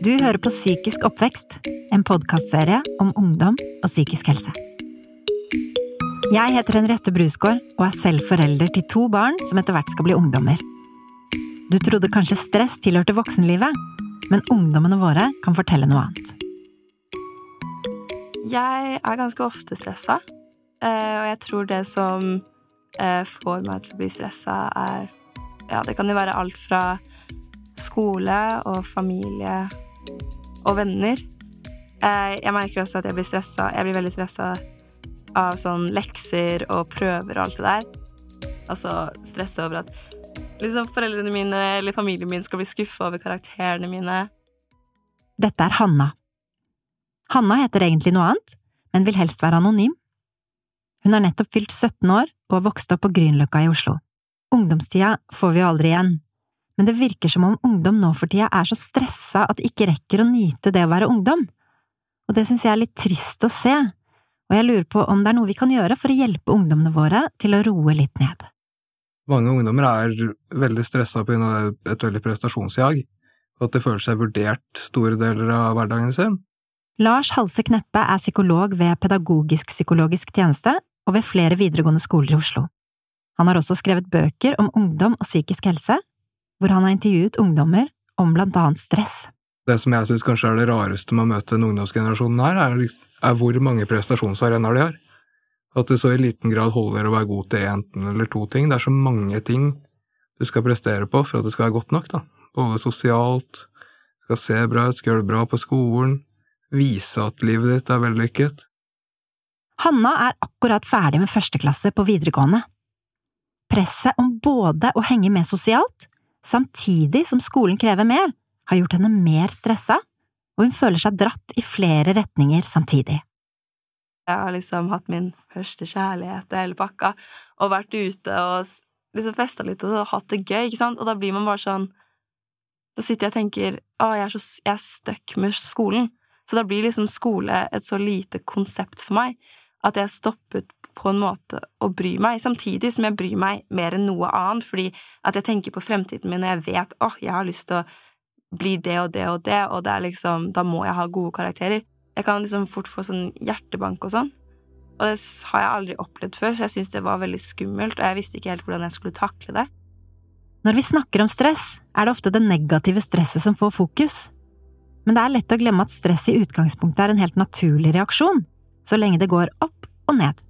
Du hører på Psykisk oppvekst, en podkastserie om ungdom og psykisk helse. Jeg heter Henriette Brusgaard og er selv forelder til to barn som etter hvert skal bli ungdommer. Du trodde kanskje stress tilhørte voksenlivet, men ungdommene våre kan fortelle noe annet. Jeg er ganske ofte stressa, eh, og jeg tror det som eh, får meg til å bli stressa, er Ja, det kan jo være alt fra skole og familie og venner. Eh, jeg merker også at jeg blir stressa. Jeg blir veldig stressa av sånn lekser og prøver og alt det der. Altså stresse over at liksom foreldrene mine eller familien min skal bli skuffa over karakterene mine. Dette er Hanna. Hanna heter egentlig noe annet, men vil helst være anonym. Hun har nettopp fylt 17 år og har vokst opp på Grünerløkka i Oslo. Ungdomstida får vi jo aldri igjen, men det virker som om ungdom nå for tida er så stressa at de ikke rekker å nyte det å være ungdom. Og det synes jeg er litt trist å se, og jeg lurer på om det er noe vi kan gjøre for å hjelpe ungdommene våre til å roe litt ned. Mange ungdommer er veldig stressa pga. et veldig prestasjonsjag, og at de føler seg vurdert store deler av hverdagen sin. Lars Halse Kneppe er psykolog ved Pedagogisk-psykologisk tjeneste og ved flere videregående skoler i Oslo. Han har også skrevet bøker om ungdom og psykisk helse, hvor han har intervjuet ungdommer om blant annet stress. Det som jeg syns kanskje er det rareste med å møte den ungdomsgenerasjonen her, er, er hvor mange prestasjonsarenaer de har. At det så i liten grad holder å være god til én eller to ting. Det er så mange ting du skal prestere på for at det skal være godt nok. da. Både sosialt, skal se bra ut, skal gjøre det bra på skolen, vise at livet ditt er vellykket. Hanna er akkurat ferdig med førsteklasse på videregående. Presset om både å henge med sosialt samtidig som skolen krever mer, har gjort henne mer stressa, og hun føler seg dratt i flere retninger samtidig. Jeg har liksom hatt min første kjærlighet og hele pakka, og vært ute og liksom festa litt og hatt det gøy, ikke sant, og da blir man bare sånn Da sitter jeg og tenker å, jeg er, så, jeg er stuck med skolen, så da blir liksom skole et så lite konsept for meg at jeg stoppet på en måte å bry meg, samtidig som jeg bryr meg mer enn noe annet, fordi at jeg tenker på fremtiden min, og jeg vet åh, oh, jeg har lyst til å bli det og det og det, og det liksom, da må jeg ha gode karakterer. Jeg kan liksom fort få sånn hjertebank og sånn, og det har jeg aldri opplevd før, så jeg syntes det var veldig skummelt, og jeg visste ikke helt hvordan jeg skulle takle det. Når vi snakker om stress, er det ofte det negative stresset som får fokus. Men det er lett å glemme at stress i utgangspunktet er en helt naturlig reaksjon, så lenge det går opp og ned.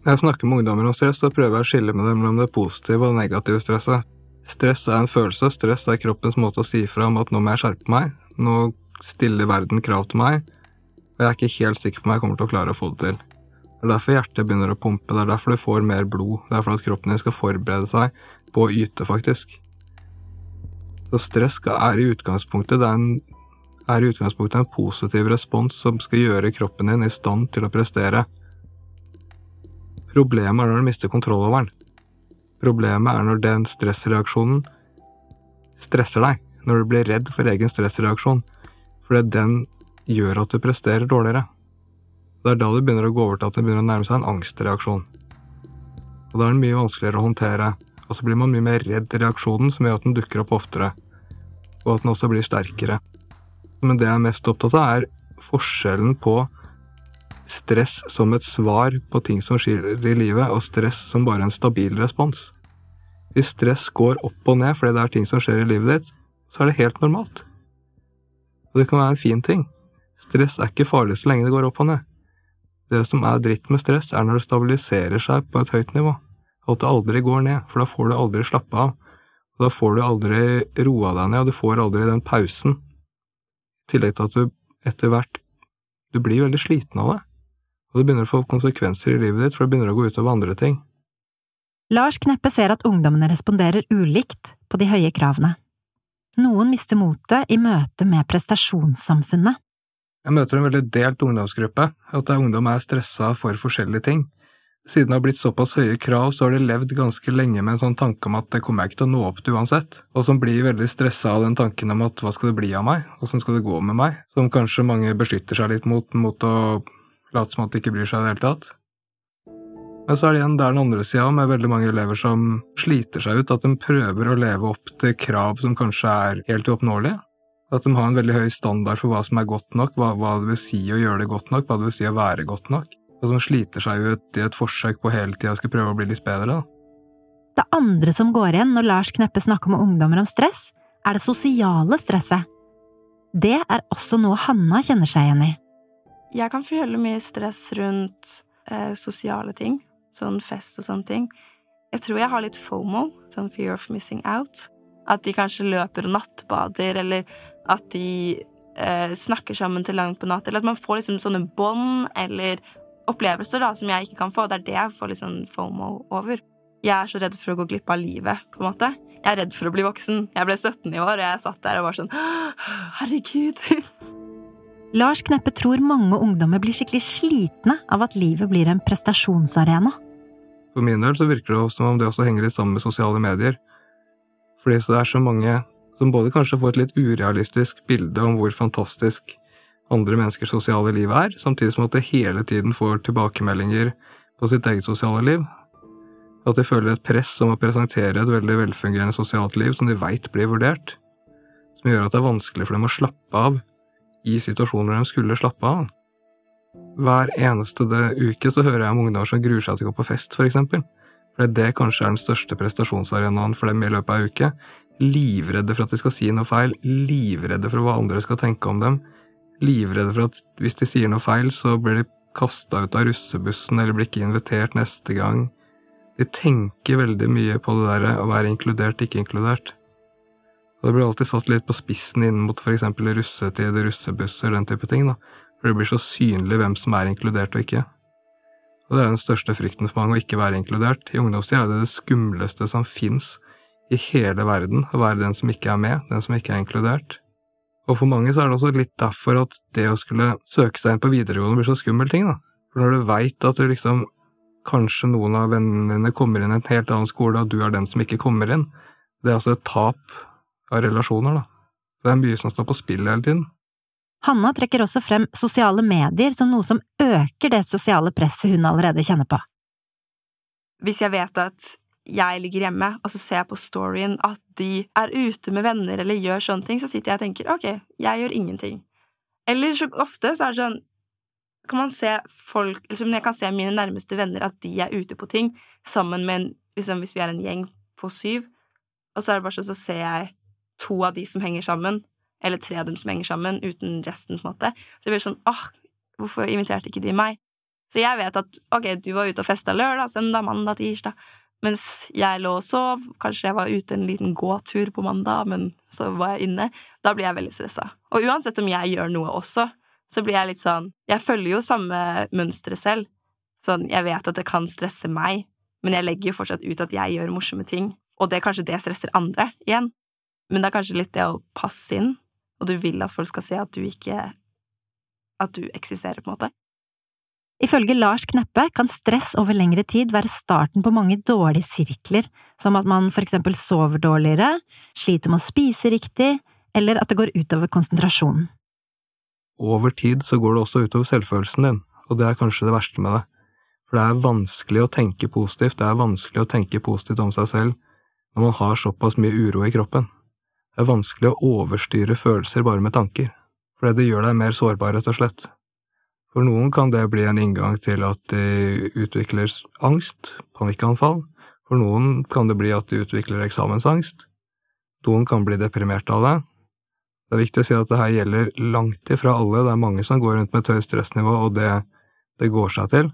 Når jeg snakker med ungdommer om stress, så prøver jeg å skille med dem mellom det positive og det negative stresset. Stress er en følelse, stress er kroppens måte å si fra om at nå må jeg skjerpe meg, nå stiller verden krav til meg, og jeg er ikke helt sikker på om jeg kommer til å klare å få det til. Det er derfor hjertet begynner å pumpe, det er derfor du får mer blod, det er for at kroppen din skal forberede seg på å yte, faktisk. Så stress er i utgangspunktet, en, er i utgangspunktet en positiv respons som skal gjøre kroppen din i stand til å prestere. Problemet er når du mister kontroll over den. Problemet er når den stressreaksjonen stresser deg, når du blir redd for egen stressreaksjon, fordi den gjør at du presterer dårligere. Det er da det begynner å gå over til at det begynner å nærme seg en angstreaksjon. Og da er den mye vanskeligere å håndtere, og så blir man mye mer redd reaksjonen, som gjør at den dukker opp oftere, og at den også blir sterkere. Men det jeg er mest opptatt av, er forskjellen på stress som et svar på ting som skjer i livet, og stress som bare en stabil respons. Hvis stress går opp og ned fordi det er ting som skjer i livet ditt, så er det helt normalt. Og det kan være en fin ting. Stress er ikke farlig så lenge det går opp og ned. Det som er dritt med stress, er når det stabiliserer seg på et høyt nivå, og at det aldri går ned, for da får du aldri slappe av, og da får du aldri roa deg ned, og du får aldri den pausen, i tillegg til at du etter hvert du blir veldig sliten av det og det begynner å få konsekvenser i livet ditt, for det begynner å gå utover andre ting. Lars Kneppe ser at ungdommene responderer ulikt på de høye kravene. Noen mister motet i møte med prestasjonssamfunnet. Jeg møter en veldig delt ungdomsgruppe, at ungdom er stressa for forskjellige ting. Siden det har blitt såpass høye krav, så har de levd ganske lenge med en sånn tanke om at det kommer jeg ikke til å nå opp til uansett, og som blir veldig stressa av den tanken om at hva skal det bli av meg, åssen skal det gå med meg, som kanskje mange beskytter seg litt mot, mot å late som at de ikke bryr seg i det hele tatt. Men så er det igjen der den andre sida, med veldig mange elever som sliter seg ut, at de prøver å leve opp til krav som kanskje er helt uoppnåelige. At de har en veldig høy standard for hva som er godt nok, hva, hva det vil si å gjøre det godt nok, hva det vil si å være godt nok. Og som sliter seg ut i et forsøk på hele tida å skulle prøve å bli litt bedre. da. Det andre som går igjen når Lars Kneppe snakker med ungdommer om stress, er det sosiale stresset. Det er også noe Hanna kjenner seg igjen i. Jeg kan føle mye stress rundt eh, sosiale ting, sånn fest og sånne ting. Jeg tror jeg har litt FOMO, sånn fear of missing out. At de kanskje løper og nattbader, eller at de eh, snakker sammen til langt på natt, eller at man får liksom sånne bånd eller opplevelser da, som jeg ikke kan få. Det er det jeg får sånn FOMO over. Jeg er så redd for å gå glipp av livet, på en måte. Jeg er redd for å bli voksen. Jeg ble 17 i år, og jeg satt der og var sånn Herregud. Lars Kneppe tror mange ungdommer blir skikkelig slitne av at livet blir en prestasjonsarena. For min del så virker det som om det også henger litt sammen med sosiale medier. Fordi så det er så mange som både kanskje får et litt urealistisk bilde om hvor fantastisk andre menneskers sosiale liv er, samtidig som at de hele tiden får tilbakemeldinger på sitt eget sosiale liv. At de føler et press om å presentere et veldig velfungerende sosialt liv som de veit blir vurdert, som gjør at det er vanskelig for dem å slappe av i situasjoner de skulle slappe av. Hver eneste uke så hører jeg om ungdommer som gruer seg til å gå på fest, for eksempel. Fordi det kanskje er den største prestasjonsarenaen for dem i løpet av ei uke. Livredde for at de skal si noe feil, livredde for hva andre skal tenke om dem, livredde for at hvis de sier noe feil, så blir de kasta ut av russebussen eller blir ikke invitert neste gang. De tenker veldig mye på det der å være inkludert, ikke inkludert. Og det blir alltid satt litt på spissen inn mot for eksempel russetid, russebusser, den type ting, da, for det blir så synlig hvem som er inkludert og ikke. Og det er den største frykten for mange, å ikke være inkludert. I ungdomstida er det det skumleste som fins i hele verden, å være den som ikke er med, den som ikke er inkludert. Og for mange så er det også litt derfor at det å skulle søke seg inn på videregående blir så skummel ting, da. For når du veit at du liksom Kanskje noen av vennene dine kommer inn i en helt annen skole, og du er den som ikke kommer inn. Det er altså et tap av relasjoner, da. Det er mye som står på spill hele tiden. Hanna trekker også frem sosiale medier som noe som øker det sosiale presset hun allerede kjenner på. Hvis jeg vet at jeg ligger hjemme, og så ser jeg på storyen at de er ute med venner eller gjør sånne ting, så sitter jeg og tenker ok, jeg gjør ingenting. Eller så ofte så er det sånn kan man se folk liksom Jeg kan se mine nærmeste venner at de er ute på ting sammen med en liksom Hvis vi er en gjeng på syv, og så er det bare sånn, så ser jeg to av de som henger sammen, eller tre av dem som henger sammen, uten resten, på en måte. Så det blir sånn åh, hvorfor inviterte ikke de meg? Så jeg vet at ok, du var ute og festa lørdag, søndag, mandag, tirsdag, mens jeg lå og sov, kanskje jeg var ute en liten gåtur på mandag, men så var jeg inne. Da blir jeg veldig stressa. Og uansett om jeg gjør noe også, så blir jeg litt sånn Jeg følger jo samme mønstre selv. Sånn, jeg vet at det kan stresse meg, men jeg legger jo fortsatt ut at jeg gjør morsomme ting, og det er kanskje det stresser andre igjen. Men det er kanskje litt det å passe inn, og du vil at folk skal se at du ikke At du eksisterer, på en måte. Ifølge Lars Kneppe kan stress over lengre tid være starten på mange dårlige sirkler, som at man for eksempel sover dårligere, sliter med å spise riktig, eller at det går utover konsentrasjonen over tid så går det også utover selvfølelsen din, og det er kanskje det verste med det. For det er vanskelig å tenke positivt, det er vanskelig å tenke positivt om seg selv når man har såpass mye uro i kroppen. Det er vanskelig å overstyre følelser bare med tanker, fordi det gjør deg mer sårbar, rett og slett. For noen kan det bli en inngang til at de utvikler angst, panikkanfall. For noen kan det bli at de utvikler eksamensangst. Noen kan bli deprimert av det, det er viktig å si at det her gjelder langt ifra alle, det er mange som går rundt med et høyt stressnivå, og det, det går seg til,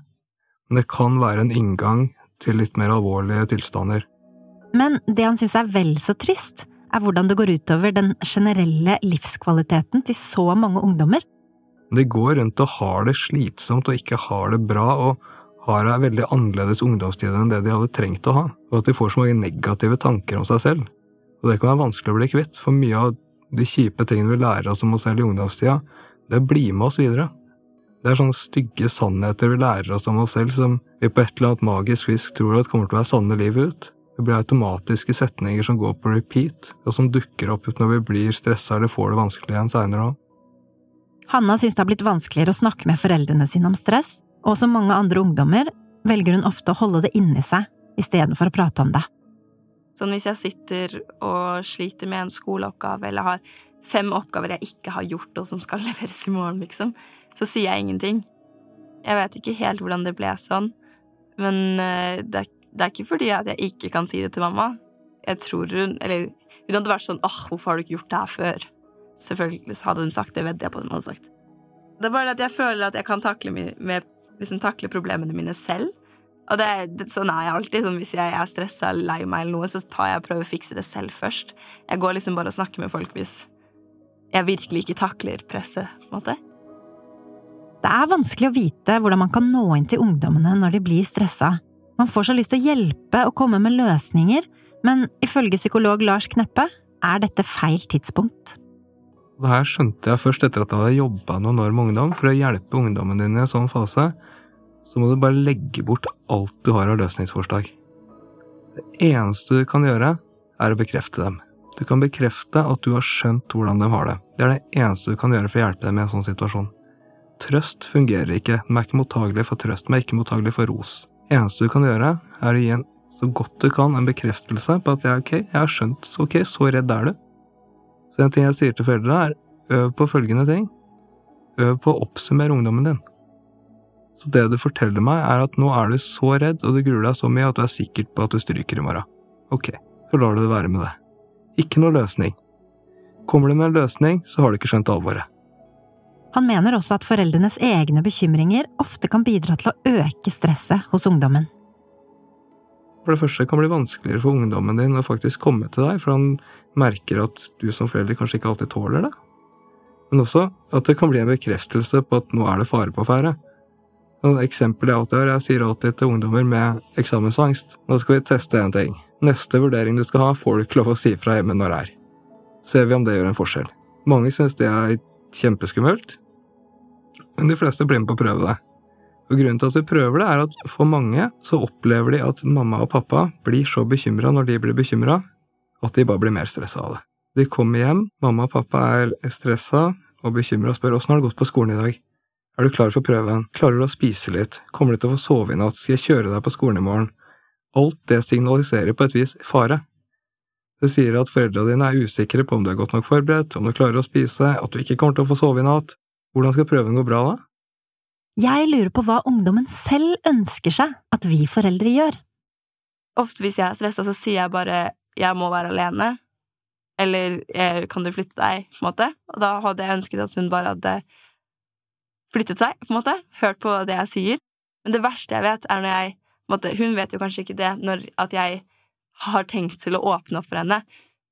men det kan være en inngang til litt mer alvorlige tilstander. Men det han syns er vel så trist, er hvordan det går utover den generelle livskvaliteten til så mange ungdommer. De går rundt og har det slitsomt og ikke har det bra, og har ei veldig annerledes ungdomstid enn det de hadde trengt å ha, og at de får så mange negative tanker om seg selv. Og det kan være vanskelig å bli kvitt, for mye av de kjipe tingene vi lærer oss om oss selv i ungdomstida, det blir med oss videre. Det er sånne stygge sannheter vi lærer oss om oss selv som vi på et eller annet magisk vis tror at kommer til å være sanne livet ut. Det blir automatiske setninger som går på repeat, og som dukker opp når vi blir stressa eller får det vanskelig igjen seinere òg. Hanna syns det har blitt vanskeligere å snakke med foreldrene sine om stress, og som mange andre ungdommer velger hun ofte å holde det inni seg istedenfor å prate om det. Sånn hvis jeg sitter og sliter med en skoleoppgave eller har fem oppgaver jeg ikke har gjort, og som skal leveres i morgen, liksom, så sier jeg ingenting. Jeg vet ikke helt hvordan det ble sånn, men eh, det er, det er ikke fordi at jeg ikke kan si det til mamma. Jeg tror hun Eller hun hadde vært sånn åh, hvorfor har du ikke gjort det her før? Selvfølgelig hadde hun sagt det, vedder jeg på at hun hadde sagt. Det er bare det at jeg føler at jeg kan takle, med, liksom, takle problemene mine selv. Og det, det, sånn er jeg alltid. Sånn, hvis jeg er stressa eller lei meg, eller noe, så tar jeg og prøver å fikse det selv først. Jeg går liksom bare og snakker med folk hvis jeg virkelig ikke takler presset. på en måte. Det er vanskelig å vite hvordan man kan nå inn til ungdommene når de blir stressa. Man får så lyst til å hjelpe og komme med løsninger, men ifølge psykolog Lars Kneppe er dette feil tidspunkt. Det her skjønte jeg først etter at jeg hadde jobba noen år med ungdom. For å hjelpe ungdommen din i en sånn fase, så må du bare legge bort alt du har av løsningsforslag. Det eneste du kan gjøre, er å bekrefte dem. Du kan bekrefte at du har skjønt hvordan de har det. Det er det eneste du kan gjøre for å hjelpe dem i en sånn situasjon. Trøst fungerer ikke, de er ikke mottagelige for trøst, de er ikke mottagelige for ros. Eneste du kan gjøre, er å gi en så godt du kan en bekreftelse på at jeg, ok, jeg har skjønt, så ok, så redd er du. Så en ting jeg sier til foreldre, er øv på følgende ting. Øv på å oppsummere ungdommen din. Så det du forteller meg, er at nå er du så redd og du gruer deg så mye at du er sikker på at du stryker i morgen. Ok, så lar du det være med det. Ikke noe løsning. Kommer du med en løsning, så har du ikke skjønt alvoret. Han mener også at foreldrenes egne bekymringer ofte kan bidra til å øke stresset hos ungdommen. For det første kan det bli vanskeligere for ungdommen din å faktisk komme til deg, for han merker at du som forelder kanskje ikke alltid tåler det. Men også at det kan bli en bekreftelse på at nå er det fare på ferde. Et eksempel jeg alltid har, jeg sier alltid til ungdommer med eksamensangst nå skal vi teste en ting. Neste vurdering du skal ha, får du ikke lov å si fra hjemme når det er. Ser vi om det gjør en forskjell. Mange syns det er kjempeskummelt, men de fleste blir med på å prøve det. Og Grunnen til at de prøver det, er at for mange så opplever de at mamma og pappa blir så bekymra når de blir bekymra, at de bare blir mer stressa av det. De kommer hjem, mamma og pappa er stressa og bekymra og spør åssen har det gått på skolen i dag. Er du klar for prøven? Klarer du å spise litt? Kommer du til å få sove i natt? Skal jeg kjøre deg på skolen i morgen? Alt det signaliserer på et vis fare. Det sier at foreldrene dine er usikre på om du er godt nok forberedt, om du klarer å spise, at du ikke kommer til å få sove i natt. Hvordan skal prøven gå bra da? Jeg lurer på hva ungdommen selv ønsker seg at vi foreldre gjør. Ofte hvis jeg er stressa, så sier jeg bare 'jeg må være alene', eller 'kan du flytte deg', på en måte. Og da hadde jeg ønsket at hun bare hadde flyttet seg, på en måte. Hørt på det jeg sier. Men det verste jeg vet, er når jeg måte, Hun vet jo kanskje ikke det når at jeg har tenkt til å åpne opp for henne.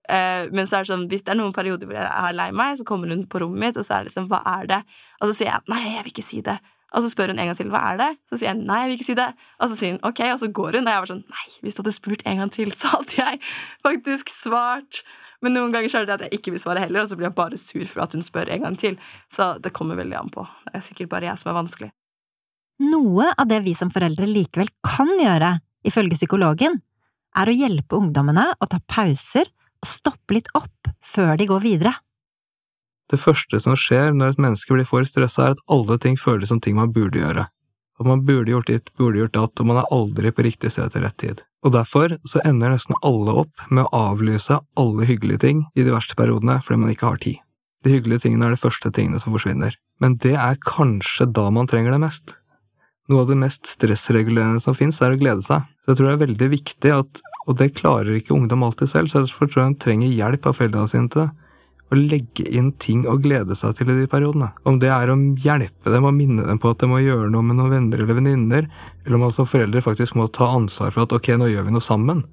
Uh, men så er det sånn, hvis det er noen perioder hvor jeg er lei meg, så kommer hun på rommet mitt, og så er det liksom 'hva er det?' Og så sier jeg 'nei, jeg vil ikke si det'. Og så spør hun en gang til 'hva er det?' Så sier jeg 'nei, jeg vil ikke si det'. Og så sier hun 'ok', og så går hun. Og jeg var sånn 'nei, hvis du hadde spurt en gang til, så hadde jeg faktisk svart'. Men noen ganger så det at jeg ikke vil svare heller, og så blir jeg bare sur for at hun spør en gang til. Så det kommer veldig an på. Det er sikkert bare jeg som er vanskelig. Noe av det vi som foreldre likevel kan gjøre, ifølge psykologen, er å hjelpe ungdommene å ta pauser stoppe litt opp før de går videre. Det første som skjer når et menneske blir for stressa, er at alle ting føles som ting man burde gjøre. At man burde gjort ditt, burde gjort datt, og man er aldri på riktig sted til rett tid. Og derfor så ender nesten alle opp med å avlyse alle hyggelige ting i de verste periodene fordi man ikke har tid. De hyggelige tingene er de første tingene som forsvinner. Men det er kanskje da man trenger det mest. Noe av det mest stressregulerende som fins, er å glede seg. Så jeg tror det er veldig viktig at, og det klarer ikke ungdom alltid selv, så derfor tror jeg de trenger hjelp av foreldrene sine til det å legge inn ting å glede seg til i de periodene. Om det er å hjelpe dem og minne dem på at de må gjøre noe med noen venner eller venninner, eller om man som foreldre faktisk må ta ansvar for at ok, nå gjør vi noe sammen.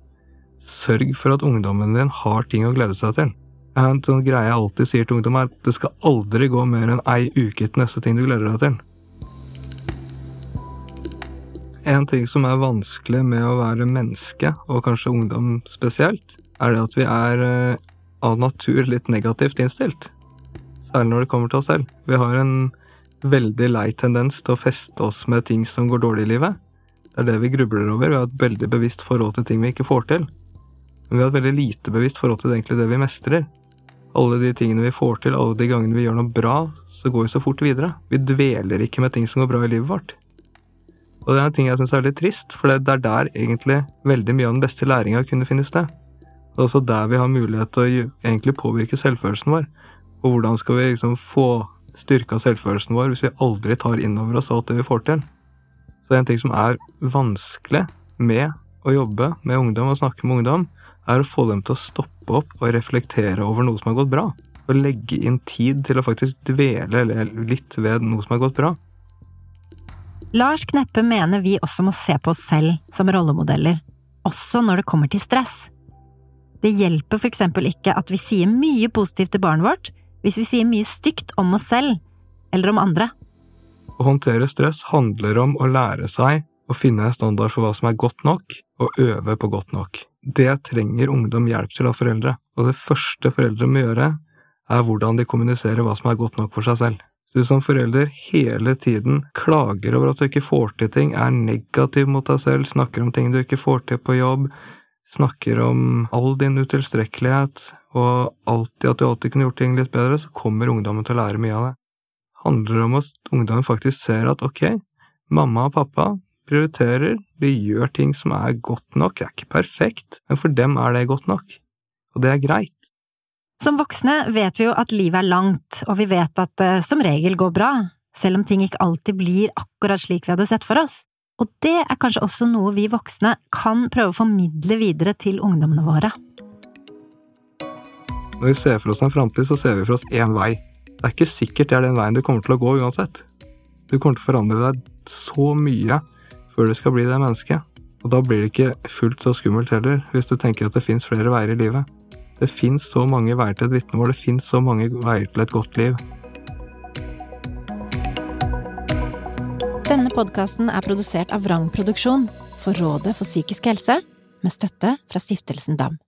Sørg for at ungdommen din har ting å glede seg til. En sånn greie jeg alltid sier til ungdom, er at det skal aldri gå mer enn ei uke til neste ting du gleder deg til. En ting som er vanskelig med å være menneske, og kanskje ungdom spesielt, er det at vi er eh, av natur litt negativt innstilt. Særlig når det kommer til oss selv. Vi har en veldig lei tendens til å feste oss med ting som går dårlig i livet. Det er det vi grubler over. Vi har et veldig bevisst forhold til ting vi ikke får til. Men vi har et veldig lite bevisst forhold til egentlig det vi mestrer. Alle de tingene vi får til, alle de gangene vi gjør noe bra, så går vi så fort videre. Vi dveler ikke med ting som går bra i livet vårt. Og det er en ting jeg syns er veldig trist, for det er der egentlig veldig mye av den beste læringa kunne finne sted. Det er også der vi har mulighet til å egentlig påvirke selvfølelsen vår. Og hvordan skal vi liksom få styrka selvfølelsen vår hvis vi aldri tar inn over oss alt det vi får til? Så en ting som er vanskelig med å jobbe med ungdom og snakke med ungdom, er å få dem til å stoppe opp og reflektere over noe som har gått bra. Og legge inn tid til å faktisk dvele litt ved noe som har gått bra. Lars Kneppe mener vi også må se på oss selv som rollemodeller, også når det kommer til stress. Det hjelper for eksempel ikke at vi sier mye positivt til barnet vårt hvis vi sier mye stygt om oss selv eller om andre. Å håndtere stress handler om å lære seg å finne en standard for hva som er godt nok, og øve på godt nok. Det trenger ungdom hjelp til av foreldre, og det første foreldre må gjøre, er hvordan de kommuniserer hva som er godt nok for seg selv. Du som forelder hele tiden klager over at du ikke får til ting, er negativ mot deg selv, snakker om ting du ikke får til på jobb, snakker om all din utilstrekkelighet og alltid at du alltid kunne gjort ting litt bedre, så kommer ungdommen til å lære mye av det. Det handler om at ungdommen faktisk ser at ok, mamma og pappa prioriterer, de gjør ting som er godt nok, det er ikke perfekt, men for dem er det godt nok, og det er greit. Som voksne vet vi jo at livet er langt, og vi vet at det som regel går bra, selv om ting ikke alltid blir akkurat slik vi hadde sett for oss. Og det er kanskje også noe vi voksne kan prøve å formidle videre til ungdommene våre. Når vi ser for oss en framtid, så ser vi for oss én vei. Det er ikke sikkert det er den veien du kommer til å gå uansett. Du kommer til å forandre deg så mye før du skal bli det mennesket. Og da blir det ikke fullt så skummelt heller, hvis du tenker at det fins flere veier i livet. Det fins så mange veier til et vitnemål, det fins så mange veier til et godt liv. Denne podkasten er produsert av Vrang Produksjon for Rådet for psykisk helse, med støtte fra Stiftelsen DAM.